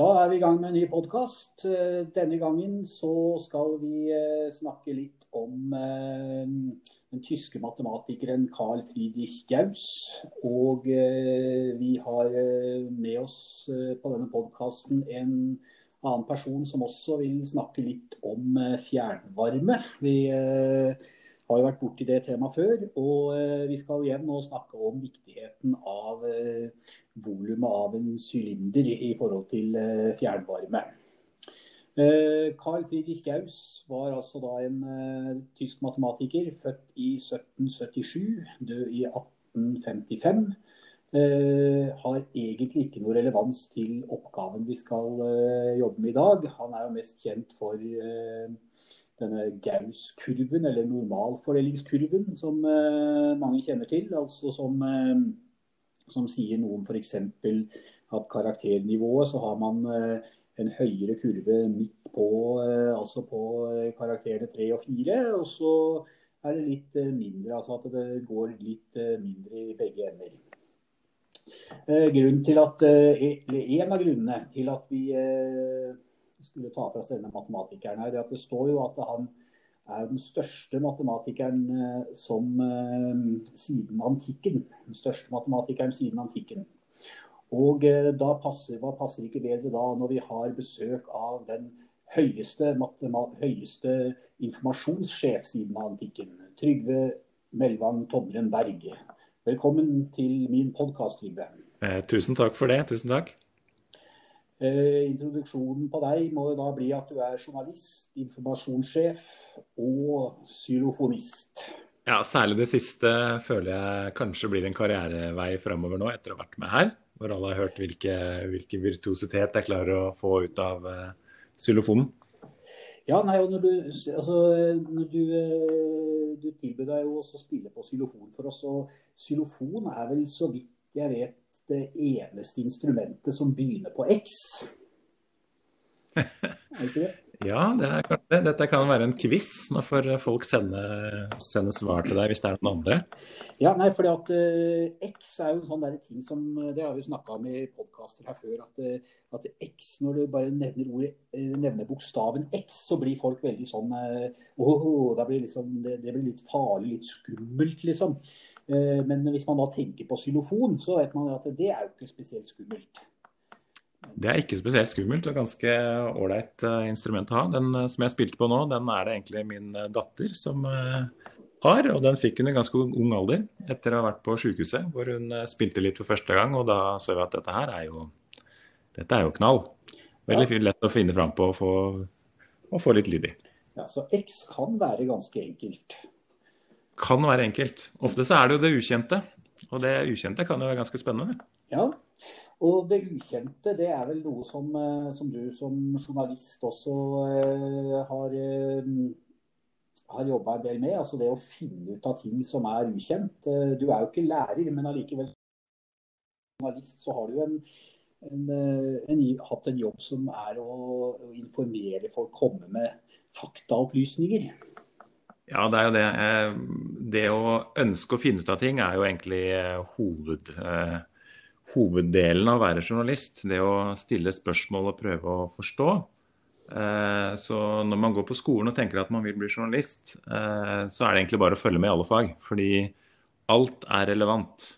Da er vi i gang med en ny podkast. Denne gangen så skal vi eh, snakke litt om eh, den tyske matematikeren Carl Friedrich Gauss. Og eh, vi har med oss på denne podkasten en annen person som også vil snakke litt om fjernvarme. Vi har jo vært borti det temaet før. Og eh, vi skal igjen nå snakke om viktigheten av eh, volumet av en sylinder i forhold til eh, fjernvarme. Carl Friedrich Gauss var altså da en tysk matematiker, født i 1777, død i 1855. har egentlig ikke noe relevans til oppgaven vi skal jobbe med i dag. Han er jo mest kjent for denne Gauss-kurven, eller normalfordelingskurven, som mange kjenner til. Altså som, som sier noe om f.eks. at karakternivået, så har man uh, en høyere kurve midt på, altså på karakterene 3 og 4. Og så er det litt mindre, altså at det går litt mindre i begge ender. Til at, en av grunnene til at vi skulle ta fra oss denne matematikeren her, at det står jo at han er den største matematikeren eh, som uh, siden antikken. Den største matematikeren siden antikken. Og uh, da passer, hva passer ikke bedre da når vi har besøk av den høyeste, høyeste informasjonssjef siden antikken, Trygve Melvang Tomren Berg. Velkommen til min podkast, Trygve. Eh, tusen takk for det. Tusen takk. Eh, introduksjonen på deg må da bli at du er journalist, informasjonssjef og xylofonist. Ja, særlig det siste føler jeg kanskje blir en karrierevei framover nå, etter å ha vært med her. Hvor alle har hørt hvilke, hvilke virtuositet jeg klarer å få ut av xylofonen. Ja, nei, og når du, altså, når du, eh, du tilbød deg jo også å spille på xylofon for oss, og xylofon er vel så vidt jeg vet det eneste instrumentet som begynner på X. Det? Ja, det er klart det. Dette kan være en quiz. Nå får folk sende, sende, svar til deg hvis det er noen andre. Ja, nei, fordi at uh, X er jo en sånn ting som Det har vi snakka om i podkaster her før. At, uh, at, X, når du bare nevner, ordet, uh, nevner bokstaven X, så blir folk veldig sånn oh, det, blir liksom, det, det, blir litt farlig, litt skummelt, liksom. Eh, men hvis man da tenker på xylofon, så vet man at det er jo ikke spesielt skummelt. Det er ikke spesielt skummelt og ganske ålreit eh, instrument å ha. Den eh, som jeg spilte på nå, den er det egentlig min datter som har. Og den fikk hun i ganske ung alder etter å ha vært på sykehuset, hvor hun spilte litt for første gang. Og da så vi at dette her er jo, dette er jo knall. Veldig ja. lett å finne fram på og få, og få litt lyd i. Ja, Så X kan være ganske enkelt kan være enkelt. Ofte så er det jo det ukjente. Og det ukjente kan jo være ganske spennende. Ja, og det ukjente det er vel noe som, eh, som du som journalist også uh, har, uh, har jobba en del med. Altså det å finne ut av ting som er ukjent. Du er jo ikke lærer, men allikevel journalist så har du en, en, en, hatt en jobb som er å, å informere folk, komme med faktaopplysninger. Ja, det er jo det. Eh, det å ønske å finne ut av ting er jo egentlig eh, hoved, eh, hoveddelen av å være journalist. Det å stille spørsmål og prøve å forstå. Så når man går på skolen og tenker at man vil bli journalist, så er det egentlig bare å følge med i alle fag. Fordi alt er relevant.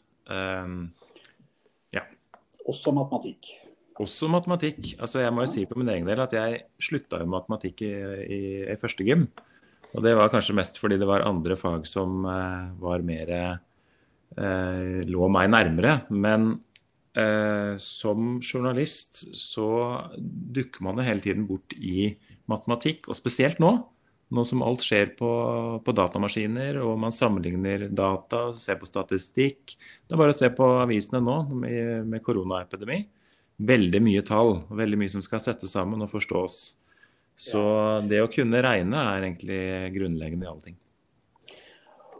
Ja. Også matematikk. Også matematikk. Altså jeg må jo si på min egen del at jeg slutta jo matematikk i, i, i første gym. Og det var kanskje mest fordi det var andre fag som eh, var mer eh, lå meg nærmere. Men eh, som journalist så dukker man jo hele tiden bort i matematikk, og spesielt nå. Nå som alt skjer på, på, datamaskiner, og man sammenligner data, ser på statistikk. Det er bare å se på avisene nå med, med koronaepidemi. Veldig mye tall, veldig mye som skal settes sammen og forstås. Så det å kunne regne er egentlig grunnleggende i alle ting.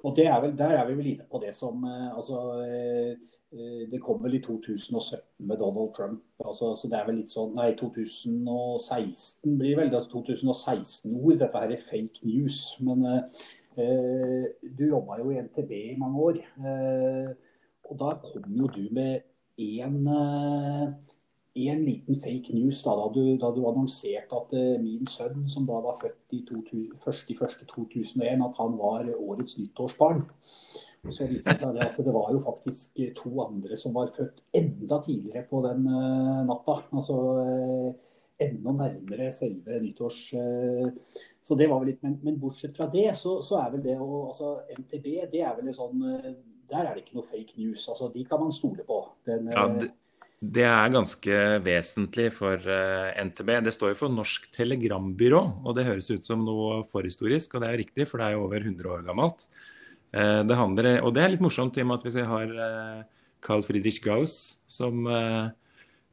Og er vel, Der er vi vel inne på det som eh, altså, eh, eh, Det kom vel i 2017 med Donald Trump. Altså, så det er vel litt sånn Nei, 2016 blir vel det. 2016-ord. Dette her er fake news. Men uh, du jobba jo i NTB i mange år. Uh, og da kom jo du med én en liten fake news da, da, du, da du annonserte at uh, min sønn, som da var født i 1.1.2001, at han var årets nyttårsbarn. Så viste det seg at det var jo faktisk to andre som var født enda tidligere på den uh, natta. Altså enda nærmere selve nyttårs... Så det var vel litt, Men, men bortsett fra det, så, så, er vel det å altså MTB, det er vel en sånn Der er det ikke noe fake news. altså De kan man stole på. Den, ja, det det er ganske vesentlig for eh, NTB. Det står jo for Norsk Telegrambyrå, og det høres ut som noe forhistorisk. Og det er riktig, for det er jo over 100 år gammelt. Uh, det handler, og det er litt morsomt i og med at vi har uh, Carl Friedrich Gauss som,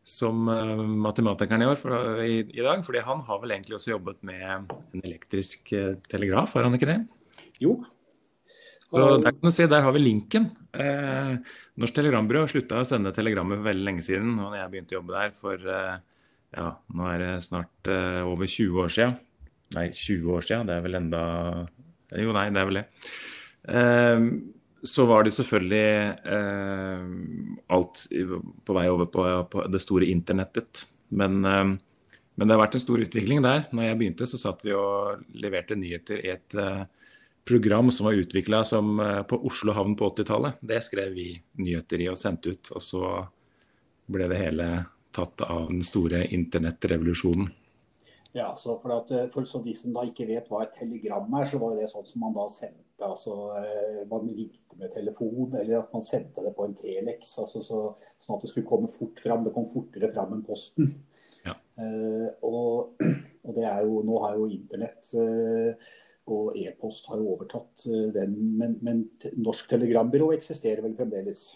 som matematikeren i år for, i, i, dag. fordi han har vel egentlig også jobbet med en elektrisk telegraf, har han ikke det? Jo, så der kan du si, der har vi linken. Eh, Norsk Telegrambyrå slutta å sende telegrammer for veldig lenge siden. Og når jeg begynte å jobbe der for eh, ja, nå er det snart eh, over 20 år siden. Nei, 20 år siden, det er vel enda Jo, nei, det er vel det. Eh, så var det selvfølgelig eh, alt på vei over på, på det store internettet. Men, eh, men, det har vært en stor utvikling der. Når jeg begynte, så satt vi og leverte nyheter i et program som var utvikla eh, på Oslo havn på 80-tallet. Det skrev vi nyheter i og sendte ut. Og så ble det hele tatt av den store internettrevolusjonen. Ja, så for, at, eh, for de som da ikke vet hva et telegram er, så var det sånn som man da sendte. altså eh, Man ringte med telefon, eller at man sendte det på en Telex. altså så, Sånn at det skulle komme fort fram. Det kom fortere fram enn posten. Ja. Uh, og, og, det er jo, nå har jo internett uh, og e-post har jo overtatt eh, den. Men, men Norsk Telegrambyrå eksisterer vel fremdeles?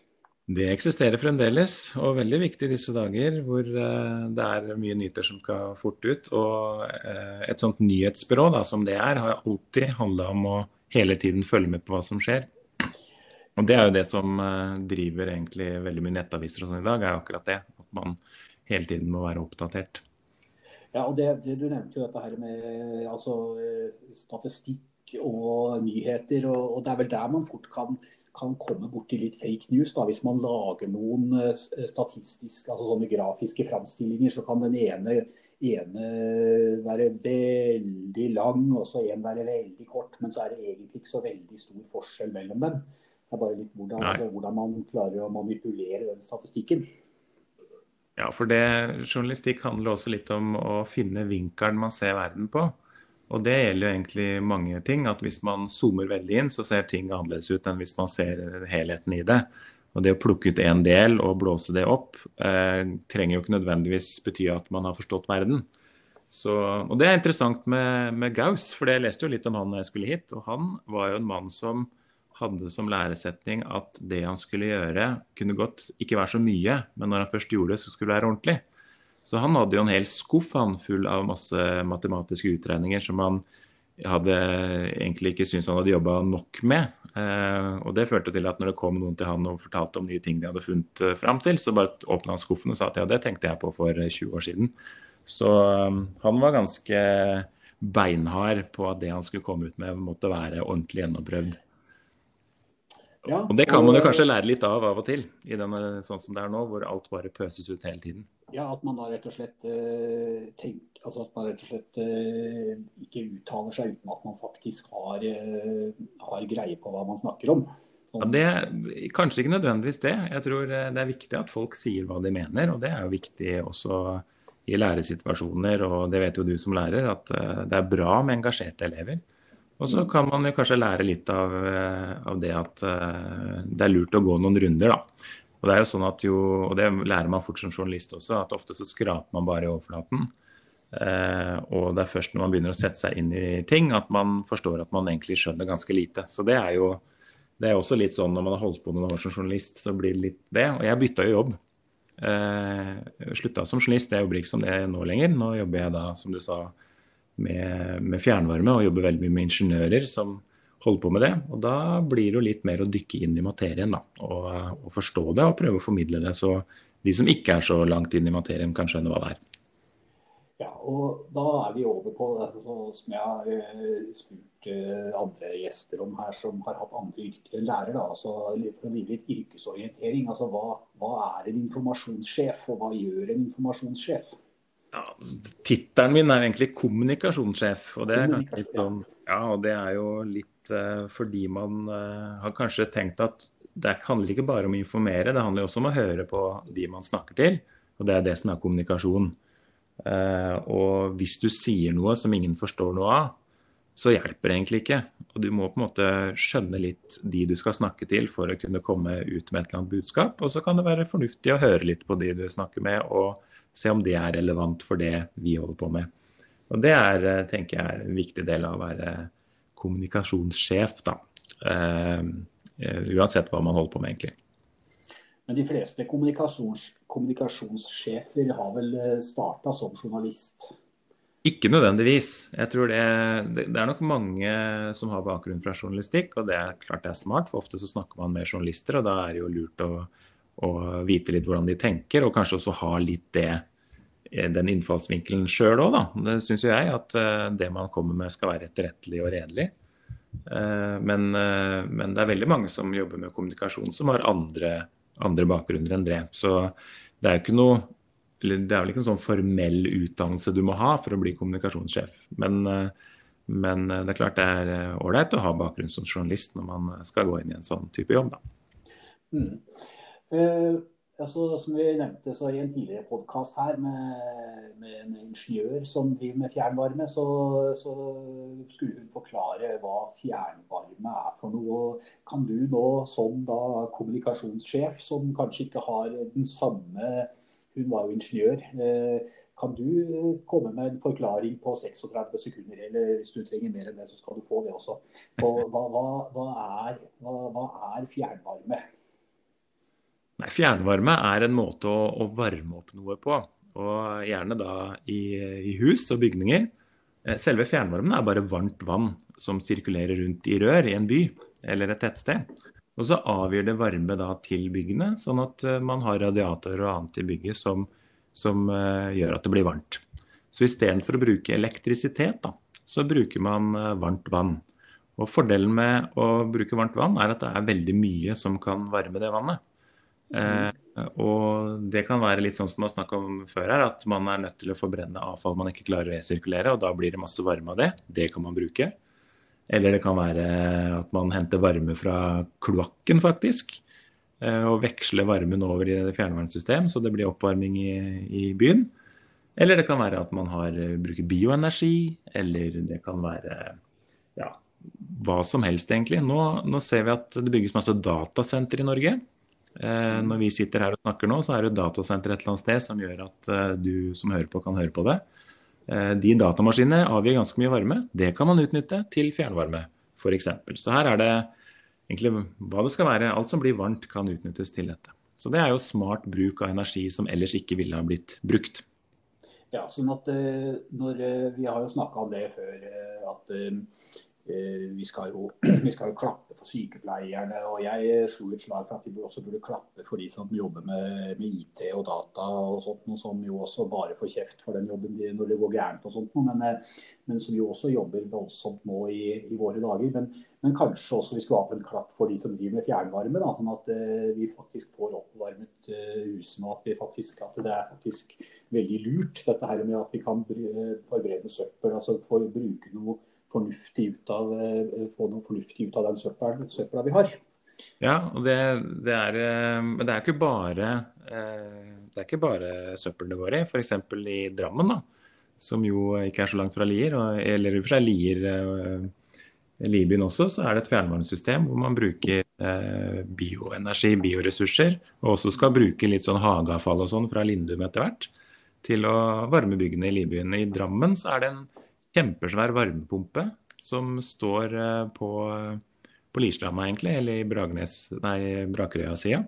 Det eksisterer fremdeles, og veldig viktig i disse dager hvor uh, det er mye nyheter som skal fort ut. Og uh, et sånt nyhetsbyrå da, som det er, har alltid handla om å hele tiden følge med på hva som skjer. Og det er jo det som driver egentlig veldig mye nettaviser og sånn i dag, er akkurat det. At man hele tiden må være oppdatert. Ja, og det, det, Du nevnte jo dette her med altså, statistikk og nyheter. Og, og, Det er vel der man fort kan, kan komme borti litt fake news. da, Hvis man lager noen eh, statistiske, altså sånne grafiske framstillinger, så kan den ene, ene være veldig lang og så en være veldig kort. Men så er det egentlig ikke så veldig stor forskjell mellom dem. Det er bare litt hvordan, altså, hvordan man klarer å manipulere den statistikken. Ja, for det, journalistikk handler også litt om å finne vinkelen man ser verden på. Og det gjelder jo egentlig mange ting. At hvis man zoomer veldig inn, så ser ting annerledes ut enn hvis man ser helheten i det. Og det å plukke ut én del og blåse det opp, eh, trenger jo ikke nødvendigvis bety at man har forstått verden. Så, og det er interessant med, med Gauss, for jeg leste jo litt om han da jeg skulle hit. Og han var jo en mann som hadde som læresetning at det han skulle gjøre, kunne godt ikke være så mye, men når han først gjorde det, så skulle det være ordentlig. Så han hadde jo en hel skuff han full av masse matematiske utregninger som han hadde egentlig ikke syntes han hadde jobba nok med. Eh, og det førte til at når det kom noen til han og fortalte om nye ting de hadde funnet eh, fram til, så bare åpna han skuffen og sa at ja, det tenkte jeg på for 20 år siden. Så han var ganske beinhard på at det han skulle komme ut med, måtte være ordentlig gjennomprøvd. Ja, og Det kan man jo kanskje lære litt av av og til, i denne, sånn som det er nå, hvor alt bare pøses ut hele tiden. Ja, at man da rett og slett uh, tenk, altså at man rett og slett uh, ikke uttaler seg uten at man faktisk har, uh, har greie på hva man snakker om. Ja, det Kanskje ikke nødvendigvis det. Jeg tror det er viktig at folk sier hva de mener. Og det er jo viktig også i læresituasjoner, og det vet jo du som lærer, at det er bra med engasjerte elever. Og så kan man jo kanskje lære litt av, eh, av, det at uh, det er lurt å gå noen runder, da. Og det er jo sånn at jo, og det lærer man fort som journalist også, at ofte så skraper man bare i overflaten. Uh, og det er først når man begynner å sette seg inn i ting at man forstår at man egentlig skjønner ganske lite. Så det er jo det er også litt sånn når man har holdt på noen år som journalist, så blir det litt det. Og jeg bytta jo jobb. Eh, slutta som journalist, jeg jobber ikke som det nå lenger. Nå jobber jeg da, som du sa, med, med, fjernvarme og jobber veldig mye med ingeniører som holder på med det. Og da blir det jo litt mer å dykke inn i materien da, og, og, forstå det og prøve å formidle det, så de som ikke er så langt inn i materien, kan skjønne hva det er. Ja, og da er vi over på altså, som jeg har uh, spurt uh, andre gjester om her, som har hatt andre yrker lærer. Da, altså, for å gi litt yrkesorientering. Altså, hva, hva, er en informasjonssjef, og hva gjør en informasjonssjef? Ja, Tittelen min er egentlig kommunikasjonssjef. Og det er, litt ja, og det er jo litt uh, fordi man har kanskje tenkt at det handler ikke bare om å informere, det handler også om å høre på de man snakker til. Og det er det som er kommunikasjon. Uh, og hvis du sier noe som ingen forstår noe av, så hjelper det egentlig ikke. Og du må på en måte skjønne litt de du skal snakke til for å kunne komme ut med et eller annet budskap. Og så kan det være fornuftig å høre litt på de du snakker med, og se om det er relevant for det vi holder på med. Og det er, eh, tenker jeg, er en viktig del av å være kommunikasjonssjef, da. Uh, uansett hva man holder på med, egentlig. Men de fleste kommunikasjons, kommunikasjonssjefer har vel eh, starta som journalist? Ikke nødvendigvis. Jeg tror det, det, er nok mange som har bakgrunn fra journalistikk, og det er klart det er smart, for ofte så snakker man med journalister, og da er det jo lurt å, å vite litt hvordan de tenker, og kanskje også ha litt det, eh, den innfallsvinkelen sjøl òg, da. Det syns jo jeg, at eh, det man kommer med skal være etterrettelig og redelig. Men, men, det er veldig mange som jobber med kommunikasjon som har andre andre bakgrunner enn det. Så det er jo ikke noe det er vel ikke en sånn formell utdannelse du må ha for å bli kommunikasjonssjef. Men, eh, men det er klart det er eh, ålreit å ha bakgrunn som journalist når man skal gå inn i en sånn type jobb. Da. Mm. Eh, altså, som vi nevnte i en tidligere podkast her med, med, en ingeniør som driver med fjernvarme, så, så, skulle hun forklare hva fjernvarme er for noe. Kan du nå som da kommunikasjonssjef, som kanskje ikke har den samme hun var jo ingeniør. Eh, kan du komme med en forklaring på 36 sekunder, eller hvis du trenger mer enn det, så skal du få det også. Og hva, hva, hva, er, hva er fjernvarme? Nei, Fjernvarme er en måte å, å, varme opp noe på, og gjerne da i, i, hus og bygninger. Eh, selve fjernvarmen er bare varmt vann som sirkulerer rundt i rør i en by eller et tettsted. Og så avgir det varme da til byggene, sånn at eh, man har radiatorer og annet i bygget som, som uh, gjør at det blir varmt. Så istedenfor å bruke elektrisitet, da, så bruker man varmt vann. Og Fordelen med å bruke varmt vann er at det er veldig mye som kan varme det vannet. Eh, og det kan være litt sånn som man snakket om før her, at man er nødt til å forbrenne avfall man ikke klarer å resirkulere, og da blir det masse varme av det. Det kan man bruke. Eller det kan være at man henter varme fra kloakken, faktisk. Eh, og veksler varmen over i fjernvarmesystem, så det blir oppvarming i, i, byen. Eller det kan være at man har, bruker bioenergi, eller det kan være ja, hva som helst, egentlig. Nå, nå ser vi at det bygges masse datasenter i Norge. Eh, når vi sitter her og snakker nå, så er det et datasenter et eller annet sted som gjør at eh, du som hører på, kan høre på det. Eh, de datamaskinene avgir ganske mye varme. Det kan man utnytte til fjernvarme, f.eks. Så her er det egentlig hva det skal være. Alt som blir varmt, kan utnyttes til dette. Så det er jo smart bruk av energi som ellers ikke ville ha blitt brukt. Ja, sånn at når, Vi har jo snakka om det før. at vi skal, jo, vi skal, jo, klappe for sykepleierne. og Jeg slo et slag for at vi også burde klappe for de som jobber med, med IT og data, og sånt, og som jo også bare får kjeft for den jobben de, når det går gærent. og sånt, men, eh, men, som jo også jobber voldsomt nå i, i våre dager. Men, men, kanskje også vi skulle hatt en klapp for de som driver med fjernvarme. Da, sånn at uh, vi faktisk får oppvarmet husene, og at, vi faktisk, at det er faktisk veldig lurt dette her med at vi kan forberede søppel. altså for å bruke noe fornuftig ut av, eh, få noe fornuftig ut av den søpla, vi har. Ja, og det, det, er, eh, men det er ikke bare eh, det er ikke bare søppel det går i. F.eks. i Drammen, da, som jo ikke er så langt fra Lier, eller i og for seg Lier Libyen også, så er det et fjernvarmesystem hvor man bruker bioenergi, bioressurser, og også skal bruke litt sånn hageavfall og sånn fra Lindum etter hvert til å varme byggene i Libyen. I Drammen så er det en kjempesvær varmepumpe som står eh, på, på Lierstranda, egentlig, eller i Bragernes, nei, Brakerøya-sida.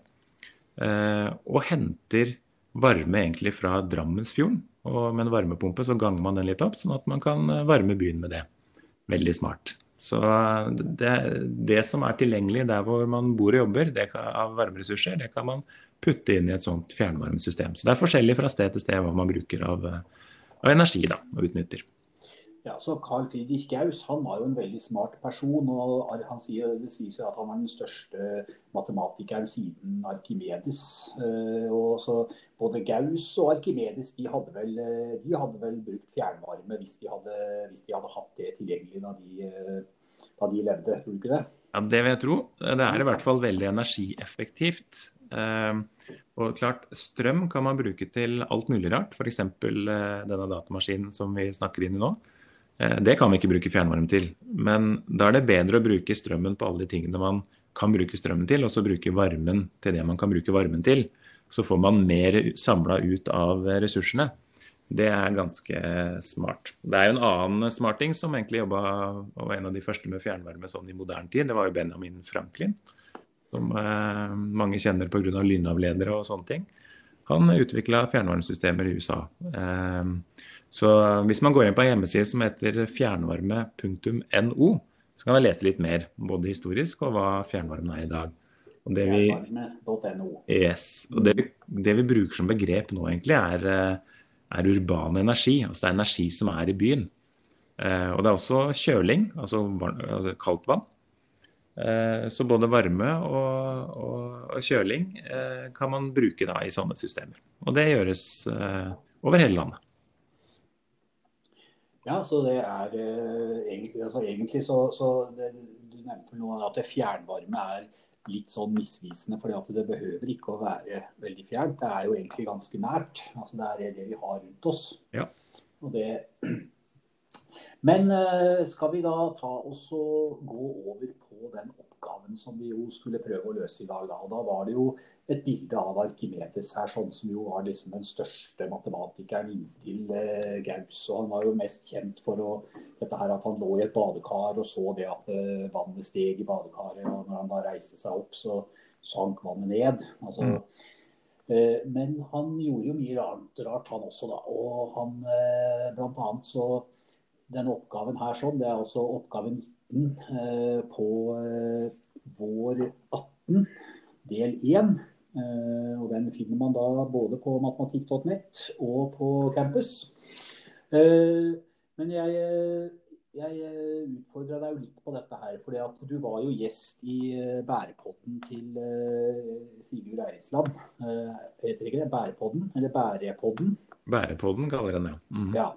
Eh, og henter varme egentlig fra Drammensfjorden. Og med en varmepumpe så ganger man den litt opp, sånn at man kan eh, varme byen med det. Veldig smart. Så det, det som er tilgjengelig der hvor man bor og jobber kan, av varmeressurser, det kan man putte inn i et sånt fjernvarmesystem. Så det er forskjellig fra sted til sted hva man bruker av, av energi da, og utnytter. Ja, så Carl Friedrich Gaus han var jo en veldig smart person. og han sier, Det sies jo at han var den største matematikeren siden Arkimedes. Eh, og så Både Gaus og Arkimedes de hadde, vel, eh, de hadde vel brukt fjernvarme hvis de, hadde, hvis de hadde hatt det tilgjengelig da de, eh, da de levde. Tror du ikke det? Ja, Det vil jeg tro. Det er i hvert fall veldig energieffektivt. Og klart, Strøm kan man bruke til alt mulig rart, f.eks. denne datamaskinen som vi snakker inn i nå. Eh, det kan vi ikke bruke fjernvarme til. Men da er det bedre å bruke strømmen på alle de tingene man kan bruke strømmen til, og så bruke varmen til det man kan bruke varmen til. Så får man mer samla ut av ressursene. Det er ganske smart. Det er jo en annen smarting som egentlig jobba og var en av de første med fjernvarme sånn i moderne tid. Det var jo Benjamin Franklin, som eh, mange kjenner pga. lynavledere og sånne ting. Han utvikla fjernvarmesystemer i USA. Eh, så hvis man går inn på en hjemmeside som heter fjernvarme.no, så kan man lese litt mer, både historisk og hva fjernvarmen er i dag. Fjernvarme.no. Yes. Og det vi, det vi, bruker som begrep nå, egentlig, er, eh, er urban energi. Altså det er energi som er i byen. Eh, og det er også kjøling, altså, altså kaldt vann. Eh, så både varme og, og, og kjøling eh, kan man bruke da i sånne systemer. Og det gjøres eh, over hele landet. Ja, så det er egentlig, altså, egentlig, så, så det, Du nevnte noe at fjernvarme er litt sånn misvisende. fordi at det behøver ikke å være veldig fjernt. Det er jo egentlig ganske nært. altså Det er det vi har rundt oss. Ja. Det... Men skal vi da ta oss og gå over på den oppgaven som vi jo skulle prøve å løse i dag. Da, og da var det jo et bilde av Arkimedes her, sånn som jo var liksom den største matematikeren inntil eh, Gauss. Og han var jo mest kjent for å, dette her at han lå i et badekar og så det at eh, vannet steg i badekaret. Og når han da reiste seg opp, så sank vannet ned. Altså, mm. eh, men han gjorde jo mye rart, rart han også, da. Og han eh, blant annet så denne oppgaven her sånn, det er altså oppgave 19 eh, på eh, vår 18, del 1. Eh, og Den finner man da både på matematikk.nett og på campus. Eh, men jeg, jeg utfordra deg jo litt på dette her. fordi at du var jo gjest i bærepodden til Sigurd Eirisland. Heter ikke det bærepodden? Eller bærepodden? Bærepodden kaller den det, ja. Mm. ja.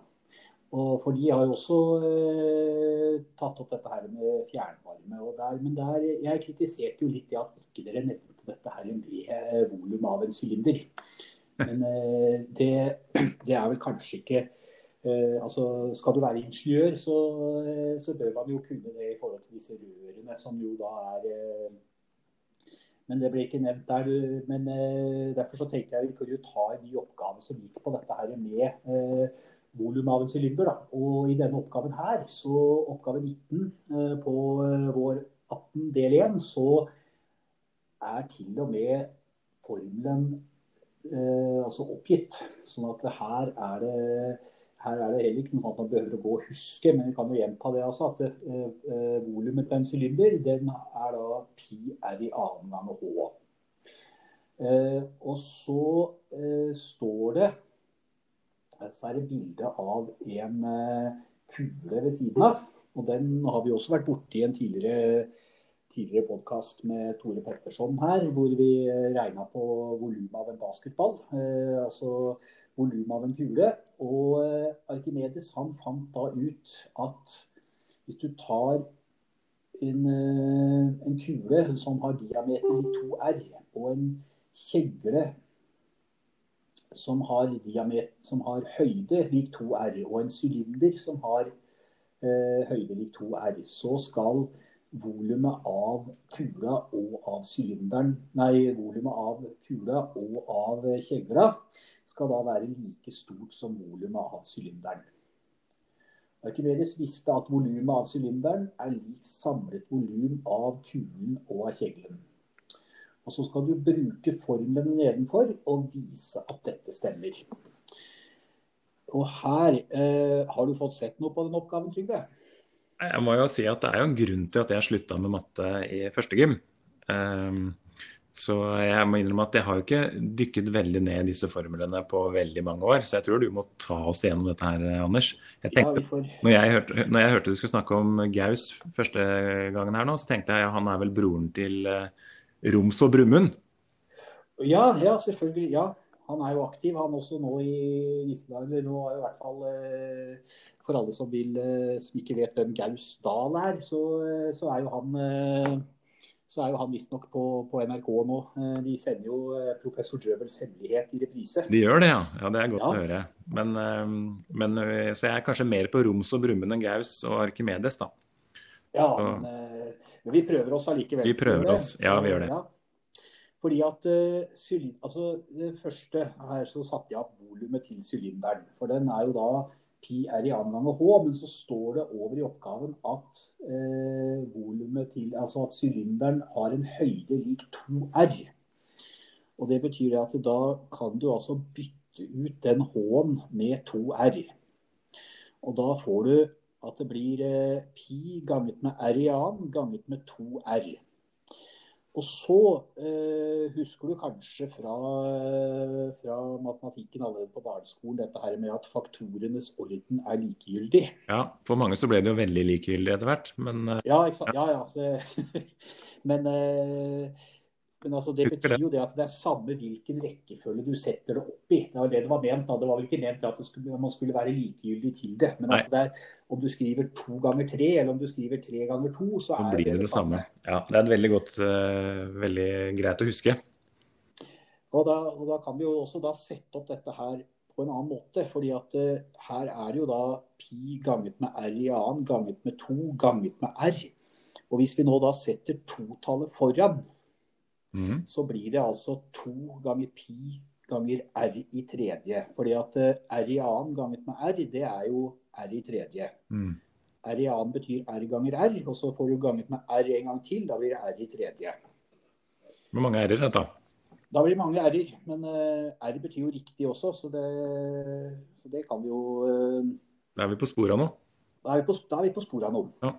Og for de har jo også eh, tatt opp dette her med fjernvarme. og Der, men der, jeg kritiserte jo litt det at ikke dere nevnte dette her med eh, volum av en sylinder. Men eh, det, det, er vel kanskje ikke eh, altså Skal du være ingeniør, så, så, bør man jo kunne det i forhold til disse rørene, som jo da er men det ble ikke nevnt der. Men derfor så tenkte jeg vi kunne ta en ny oppgave som gikk på dette her med eh, volum av en sylinder. Og i denne oppgaven her, så oppgave 19 eh, på vår 18 del 1, så er til og med formelen eh, altså oppgitt. Sånn at her er det her er det heller ikke noe sånt man behøver å gå og huske, men vi kan jo gjenta det altså, at eh, eh, volumet til en sylinder den er da pi r i annen gang h. Eh, og så eh, står det så er det bilde av en eh, kule ved siden av. Og den har vi også vært borti en tidligere tidligere podkast med Tore Petterson her, hvor vi regna på volumet av en basketball. Eh, altså volumet av en kule. Og eh, Arkimedes han fant da ut at hvis du tar en, eh, en kule som har diameter i 2R, og en kjegle som har, diamet, som har høyde lik 2R, og en sylinder som har eh, høyde lik 2R, så skal volumet av kula og av sylinderen Nei, volumet av kula og av kjegla skal da være like stort som volumet av sylinderen. Arkimedes visste at volumet av sylinderen er lik samlet volum av kulen og av kjeglen. Og så skal du bruke formelen nedenfor og vise at dette stemmer. Og her eh, Har du fått sett noe på den oppgaven, Trygve? Jeg må jo si at Det er jo en grunn til at jeg slutta med matte i første gym. Um, Så jeg må innrømme at jeg har jo ikke dykket veldig ned i disse formlene på veldig mange år. Så jeg tror du må ta oss gjennom dette her, Anders. Jeg tenkte, ja, får... når, jeg hørte, når, jeg hørte, du skulle snakke om Gaus første gangen her nå, så tenkte jeg at han er vel broren til uh, Roms og Brumund? Ja, ja, selvfølgelig. Ja. Han er jo aktiv, han også nå i dager. Nå er jo i hvert fall uh, for alle som, vil, uh, som ikke vet hvem Gaus Dahl er, så, så er jo han så er jo han visstnok på, på NRK nå. Eh, de sender jo eh, 'Professor Drøvels hemmelighet' i reprise. De gjør det, ja. ja det er godt ja. å høre. Men, eh, men, så jeg er kanskje mer på Roms og Brumund enn Gaus og Arkimedes, da. Ja, men, men, vi prøver oss allikevel. Vi prøver oss, ja vi gjør det. Ja. Fordi at altså, Det første her så satte jeg opp volumet til sylinderen. For den er jo da pi er i annen gang H, men så står det over i oppgaven at eh, volumet til, altså at sylinderen har en høyde lik 2R. Og Det betyr at da kan du altså bytte ut den H-en med 2R. Og da får du at det blir eh, pi ganget med R i annen ganget med 2R. Og så eh, husker du kanskje fra, fra, matematikken allerede på barneskolen dette her med at faktorenes orden er likegyldig. Ja, for mange så ble det jo veldig likegyldig etter hvert, men eh, Ja, ikke sant. Ja, ja. Så, men eh, men altså, det betyr jo det at det er samme hvilken rekkefølge du setter det opp i. Det var det det var ment. Da. Det var vel ikke ment at skulle, man skulle være likegyldig til det. Men at det er, om du skriver to ganger tre, eller om du skriver tre ganger to, så er det det, det samme. Ja, Det er veldig godt, uh, veldig greit å huske. Og da, og da, kan vi jo også da sette opp dette her på en annen måte. fordi at uh, her er det jo da pi ganget med r i annen ganget med to ganget med r. Og hvis vi nå da setter totallet foran, mm. så blir det altså to ganger pi ganger r i tredje. Fordi at eh, r i annen ganget med r, det er jo r i tredje. Mm. R i annen betyr r ganger r, og så får du ganget med r en gang til. Da blir det r i tredje. Hvor mange r-er dette? Da blir det mange r-er. Men uh, r betyr jo riktig også, så det, så det kan vi jo uh, Da er vi på sporet nå? Da er vi på, da er vi på sporet nå. Ja.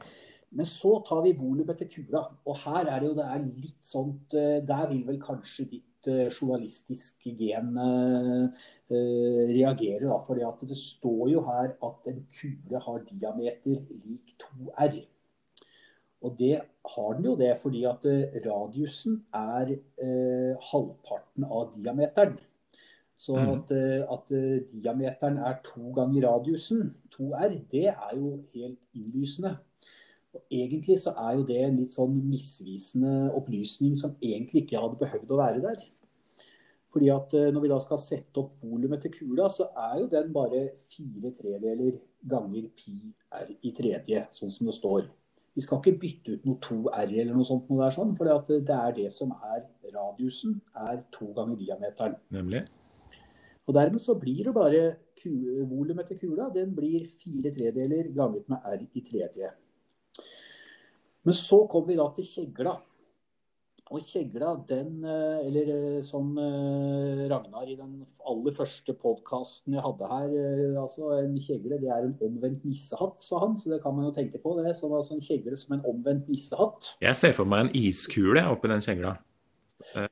Men så tar vi volumet til kula. Og her er det jo det er litt sånt eh, Der vil vel kanskje ditt eh, journalistiske gen uh, reagere. da, For det står jo her at en kule har diameter lik 2R. Og det har den jo det fordi at radiusen er eh, halvparten av diameteren. Så mm. at, at, diameteren er to ganger radiusen, 2R, det er jo helt innlysende. Og Egentlig så er jo det en litt sånn misvisende opplysning som egentlig ikke hadde behøvd å være der. Fordi at eh, Når vi da skal sette opp volumet til kula, så er jo den bare fire tredeler ganger pi r i tredje, sånn som det står. Vi skal ikke bytte ut noe 2r eller noe sånt, noe der sånn, for det er det som er radiusen, er to ganger diameteren. Nemlig. Og Dermed så blir det bare volumet til kula den blir fire tredeler ganget med r i tredje. Men så kom vi da til kjegla. Og kjegla, den eh, Eller eh, som eh, Ragnar i den aller første podkasten jeg hadde her altså En kjegle det er en omvendt nissehatt, sa han. Så det kan man jo tenke på. det, som altså En kjegle som en omvendt nissehatt. Jeg ser for meg en iskule oppi den kjegla.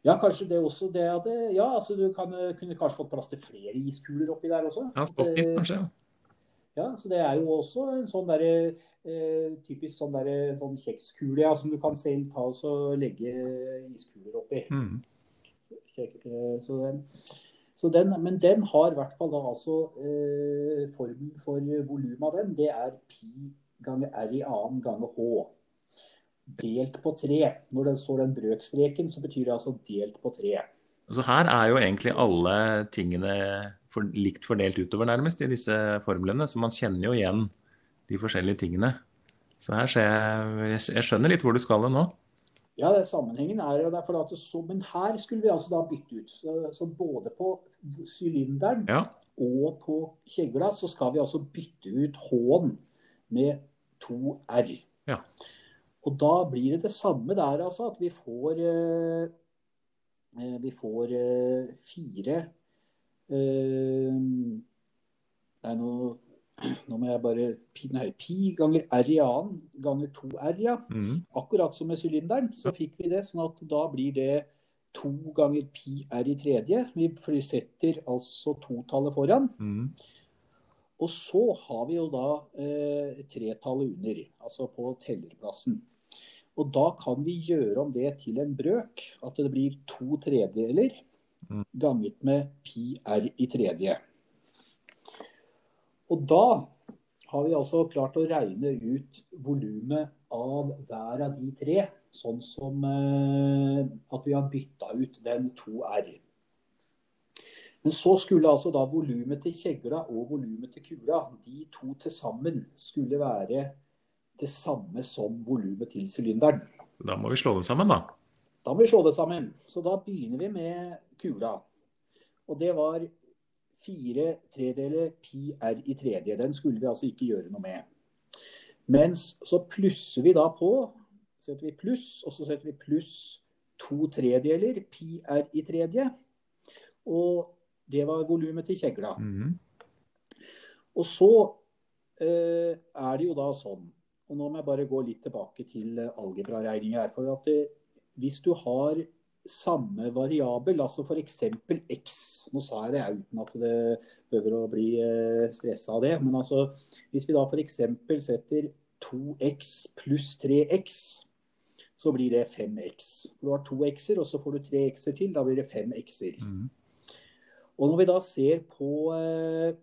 Ja, kanskje det også. det at Ja, altså du kan, kunne kanskje fått plass til flere iskuler oppi der også. Ja, stoffis, kanskje. ja. Ja, så Det er jo også en sånn der, eh, typisk sånn, der, sånn kjekskule ja, som du kan selv ta og legge iskuler oppi. Mm. Så, eh, så den, så den, men den har i hvert fall da altså eh, formen for volumet av den, det er pi ganger r i annen ganger h. Delt på tre. Når den står den brøkstreken, så betyr det altså delt på tre. Så her er jo egentlig alle tingene for, likt fordelt utover, nærmest, i disse formlene. Så man kjenner jo igjen de forskjellige tingene. Så her ser jeg Jeg skjønner litt hvor du skal nå. Ja, det sammenhengen er jo derfor at så, Men her skulle vi altså da bytte ut. Så, så både på sylinderen ja. og på kjegla så skal vi altså bytte ut H-en med to R. Ja. Og da blir det det samme der, altså. At vi får eh, Eh, vi får eh, fire Nei, nå, nå må jeg bare Nei, pi ganger r i annen ganger 2r, ja. Mm. Akkurat som med sylinderen, så fikk vi det. sånn at da blir det to ganger pi r i tredje. Vi setter altså totallet foran. Mm. Og så har vi jo da eh, tretallet under, altså på tellerplassen. Og da kan vi gjøre om det til en brøk, at det blir to tredjedeler Mm. Ganget med pi r i tredje. Og da har vi altså klart å regne ut volumet av hver av de tre, sånn som eh, at vi har bytta ut den 2R. Men så skulle altså da volumet til kjegla og volumet til kula, de to til sammen, skulle være det samme som volumet til sylinderen. Da må vi slå dem sammen, da. Da må vi slå det sammen. Så da begynner vi med kula. Og det var fire tredeler pi r i tredje. Den skulle vi altså ikke gjøre noe med. Mens så plusser vi da på. Setter vi pluss, og så setter vi pluss to tredeler pi r i tredje. Og det var volumet til kjegla. Mhm. Og så eh, er det jo da sånn Og nå må jeg bare gå litt tilbake til algebraregninga her. For at det, hvis du har samme variabel, altså f.eks. x Nå sa jeg det uten at det behøver å bli eh, stressa av det. Men altså, hvis vi da f.eks. setter 2x pluss 3x, så blir det 5x. Du har to x-er, og så får du tre x-er til. Da blir det fem x-er. Mm. Og når vi da ser på, eh,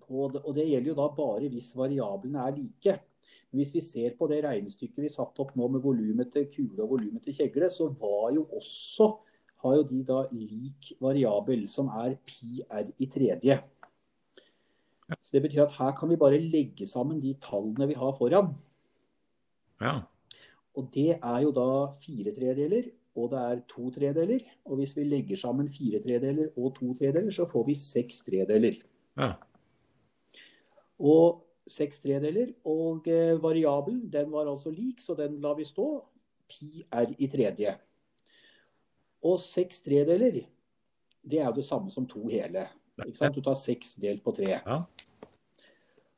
på Og det gjelder jo da bare hvis variablene er like. Hvis vi ser på det regnestykket vi satte opp nå med volumet til kule og volumet til kjegle, så var jo også har jo de da lik variabel, som er pi r i tredje. Så Det betyr at her kan vi bare legge sammen de tallene vi har foran. Ja. Og det er jo da fire tredeler, og det er to tredeler. Og hvis vi legger sammen fire tredeler og to tredeler, så får vi seks tredeler. ja. Og seks tredeler. Og eh, variabelen den var altså lik, så den lar vi stå. Pi r i tredje. Og seks tredeler, det er jo det samme som to hele. Ikke sant? Du tar seks delt på tre. Ja.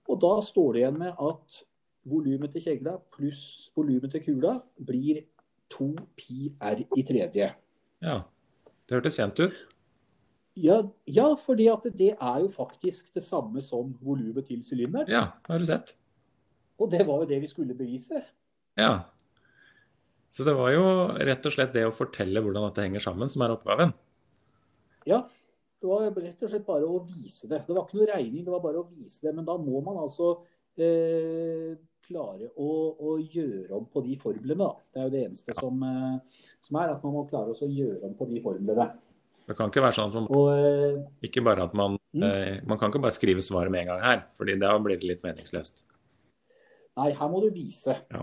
Og da står det igjen med at volumet til kjegla pluss volumet til kula blir to pi r i tredje. ja. Det hørtes kjent ut. Ja, ja fordi det er jo faktisk det samme som volumet til sylinderen. Ja, har du sett. Og det var jo det vi skulle bevise. Ja. Så det var jo rett og slett det å fortelle hvordan dette henger sammen, som er oppgaven. Ja, det var rett og slett bare å vise det. Det var ikke noe regning, det var bare å vise det. Men da må man altså eh, klare å, å, gjøre om på de formlene. Da. Det er jo det eneste som, eh, som er, at man må klare å gjøre om på de formlene. Det kan ikke være sånn at man Og ikke bare at man, Mm. eh, man kan ikke bare skrive svaret med en gang her, fordi da blir det litt meningsløst. nei, her må du vise. Ja.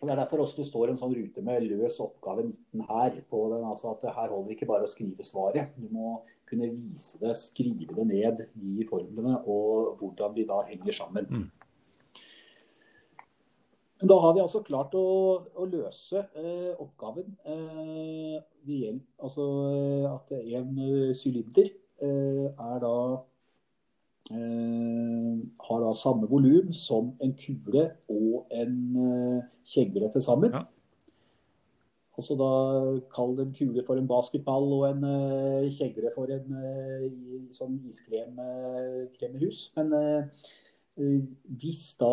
Og Det er derfor også det står en sånn rute med løs oppgave 19 her. på den, altså at Her holder det ikke bare å skrive svaret. Du må kunne vise det, skrive det ned, gi formlene, og hvordan de da henger sammen. Mm. Men Da har vi altså klart å, å løse eh, oppgaven. Eh, ved hjelp, altså eh, at en eh, sylinder eh, er da eh, har da samme volum som en kule og en eh, kjegle til sammen. Ja. Altså da Kall en kule for en basketball og en kjegle for en sånn iskremkremmerhus. Men hvis, da,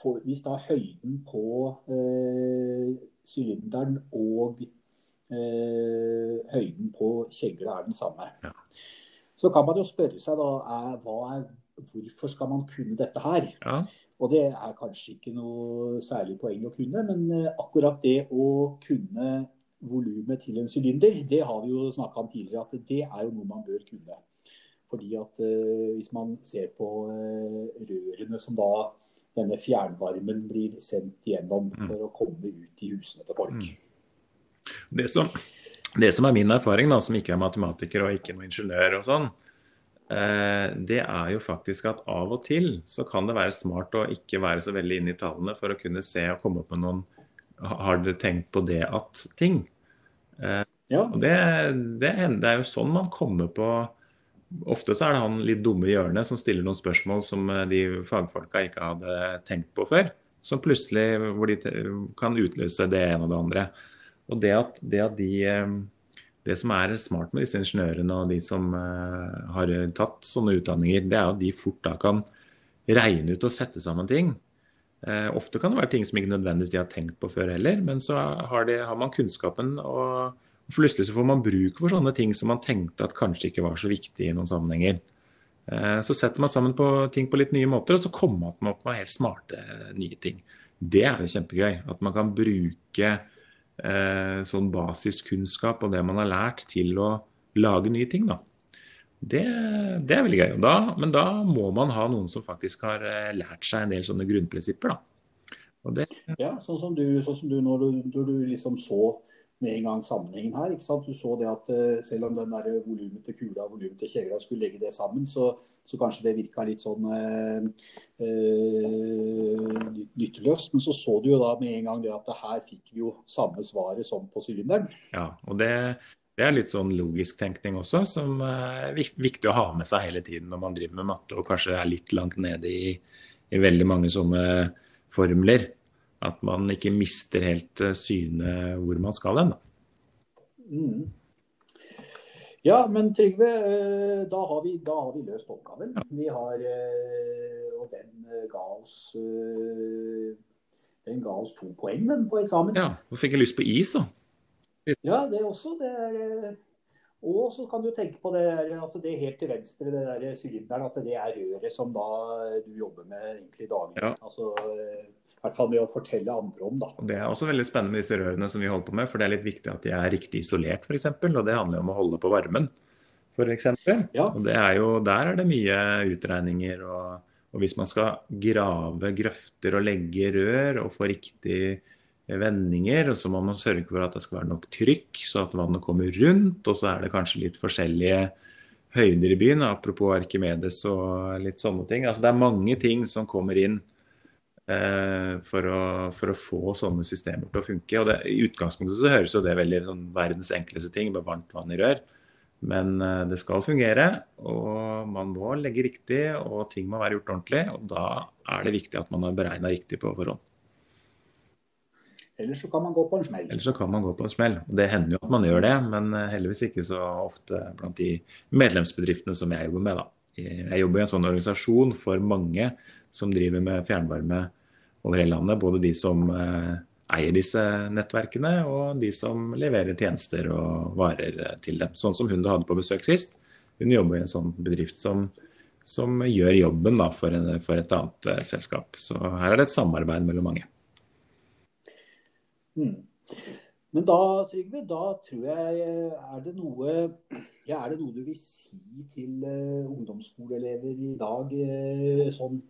for, hvis da høyden på eh, sylinderen og eh, høyden på kjegla er den samme, Ja. så kan man jo spørre seg da er, er, hvorfor skal man kunne dette her? Ja. Og det er kanskje ikke noe særlig poeng å kunne, men eh, akkurat det å kunne volumet til en sylinder, det har vi jo snakka om tidligere, at det er jo noe man bør kunne. Fordi at eh, hvis man ser på eh, rørene som da denne fjernvarmen blir sendt gjennom Mm. for å komme ut i husene til folk. Mm. Det som, det som er min erfaring, da, som ikke er matematiker og ikke noe ingeniør og sånn, eh, det er jo faktisk at av og til så kan det være smart å ikke være så veldig inne i tallene for å kunne se og komme opp med noen Har dere tenkt på det at ting? Ja, Og det, det, det er jo sånn man kommer på Ofte så er det han litt dumme i hjørnet som stiller noen spørsmål som eh, de fagfolka ikke hadde tenkt på før. Som plutselig hvor de kan utløse det ene og det andre. Og det at, det at de, eh, det som er smart med disse ingeniørene og de som uh, har tatt sånne utdanninger, det er at de fort da kan regne ut og sette sammen ting. Ofte kan det være ting som ikke nødvendigvis de har tenkt på før heller, men så har, de, har man kunnskapen, og plutselig så får man bruk for sånne ting som man tenkte at kanskje ikke var så viktig i noen sammenhenger. Uh, så setter man sammen på ting på litt nye måter, og så kommer man opp med helt smarte nye ting. Det er jo kjempegøy. At man kan bruke eh, sånn basiskunnskap og det man har lært, til å lage nye ting. da. Det, det er veldig gøy. Da, men da må man ha noen som faktisk har eh, lært seg en del sånne grunnprinsipper. da. Det, ja, sånn som du, sånn som du når, du, når du liksom så med en gang sammenhengen her. ikke sant? Du så det at uh, selv om den der volumet til kula og volumet til kjegla skulle legge det sammen, så, så kanskje det virka litt sånn uh, nytteløst. Men så så du jo da med en gang det at det her fikk vi jo samme svaret som på sylinderen. Ja, og det, det er litt sånn logisk tenkning også, som er viktig å ha med seg hele tiden når man driver med matte og kanskje er litt langt nede i, i veldig mange sånne formler. At man ikke mister helt syne synet hvor man skal hen. Mm. Ja, men Trygve, eh, da har vi, da har vi løst oppgaven. Ja. Vi har, eh, og den ga oss den ga oss to poeng den, på eksamen. Ja, Nå fikk jeg lyst på is, da. Ja, det også. Det er, og så kan du tenke på det, altså det helt til venstre, det der sylinderen, at det er røret som da du jobber med egentlig daglig. Ja. Altså, hvert fall med å fortelle andre om. Da. Det er også veldig spennende med disse rørene som vi holder på med, for det er litt viktig at de er riktig isolert f.eks. Og det handler om å holde på varmen f.eks. Ja. Og det er jo, der er det mye utregninger. Og, og, hvis man skal grave grøfter og legge rør og få riktig vendinger, så må man sørge for at det skal være nok trykk, så at vannet kommer rundt. Og så er det kanskje litt forskjellige høyder i byen, apropos Arkimedes og litt sånne ting. Altså det er mange ting som kommer inn for å, for, å, få sånne systemer til å funke. Og det, I utgangspunktet så høres jo det veldig sånn verdens enkleste ting med varmt vann i rør. Men uh, det skal fungere, og man må legge riktig, og ting må være gjort ordentlig. Og da er det viktig at man har beregna riktig på forhånd. Ellers så kan man gå på en smell. Ellers så kan man gå på en smell. Og det hender jo at man gjør det, men uh, heldigvis ikke så ofte blant de medlemsbedriftene som jeg jobber med. da. Jeg jobber i en sånn organisasjon for mange som driver med fjernvarme over hele landet. Både de som eh, eier disse nettverkene, og de som leverer tjenester og varer eh, til dem. Sånn som hun du hadde på besøk sist. Hun jobber i en sånn bedrift som, som gjør jobben da, for, en, for, et annet uh, selskap. Så her er det et samarbeid mellom mange. Mm. Men da, Trygve, da tror jeg er det noe ja, Er det noe du vil si til uh, ungdomsskoleelever i dag, uh, sånn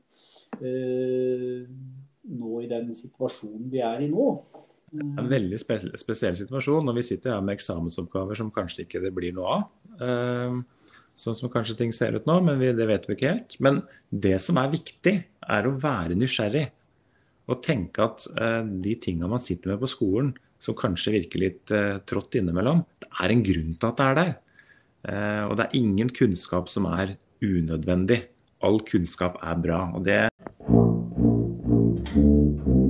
nå i den situasjonen vi er i nå. Det er En veldig spe spesiell situasjon når vi sitter her med eksamensoppgaver som kanskje ikke det blir noe av. Uh, sånn som kanskje ting ser ut nå, men vi, det vet vi ikke helt. Men det som er viktig, er å være nysgjerrig. Og tenke at uh, de tinga man sitter med på skolen, som kanskje virker litt uh, trått innimellom, det er en grunn til at det er der. og det er ingen kunnskap som er unødvendig. All kunnskap er bra. og det Thank you.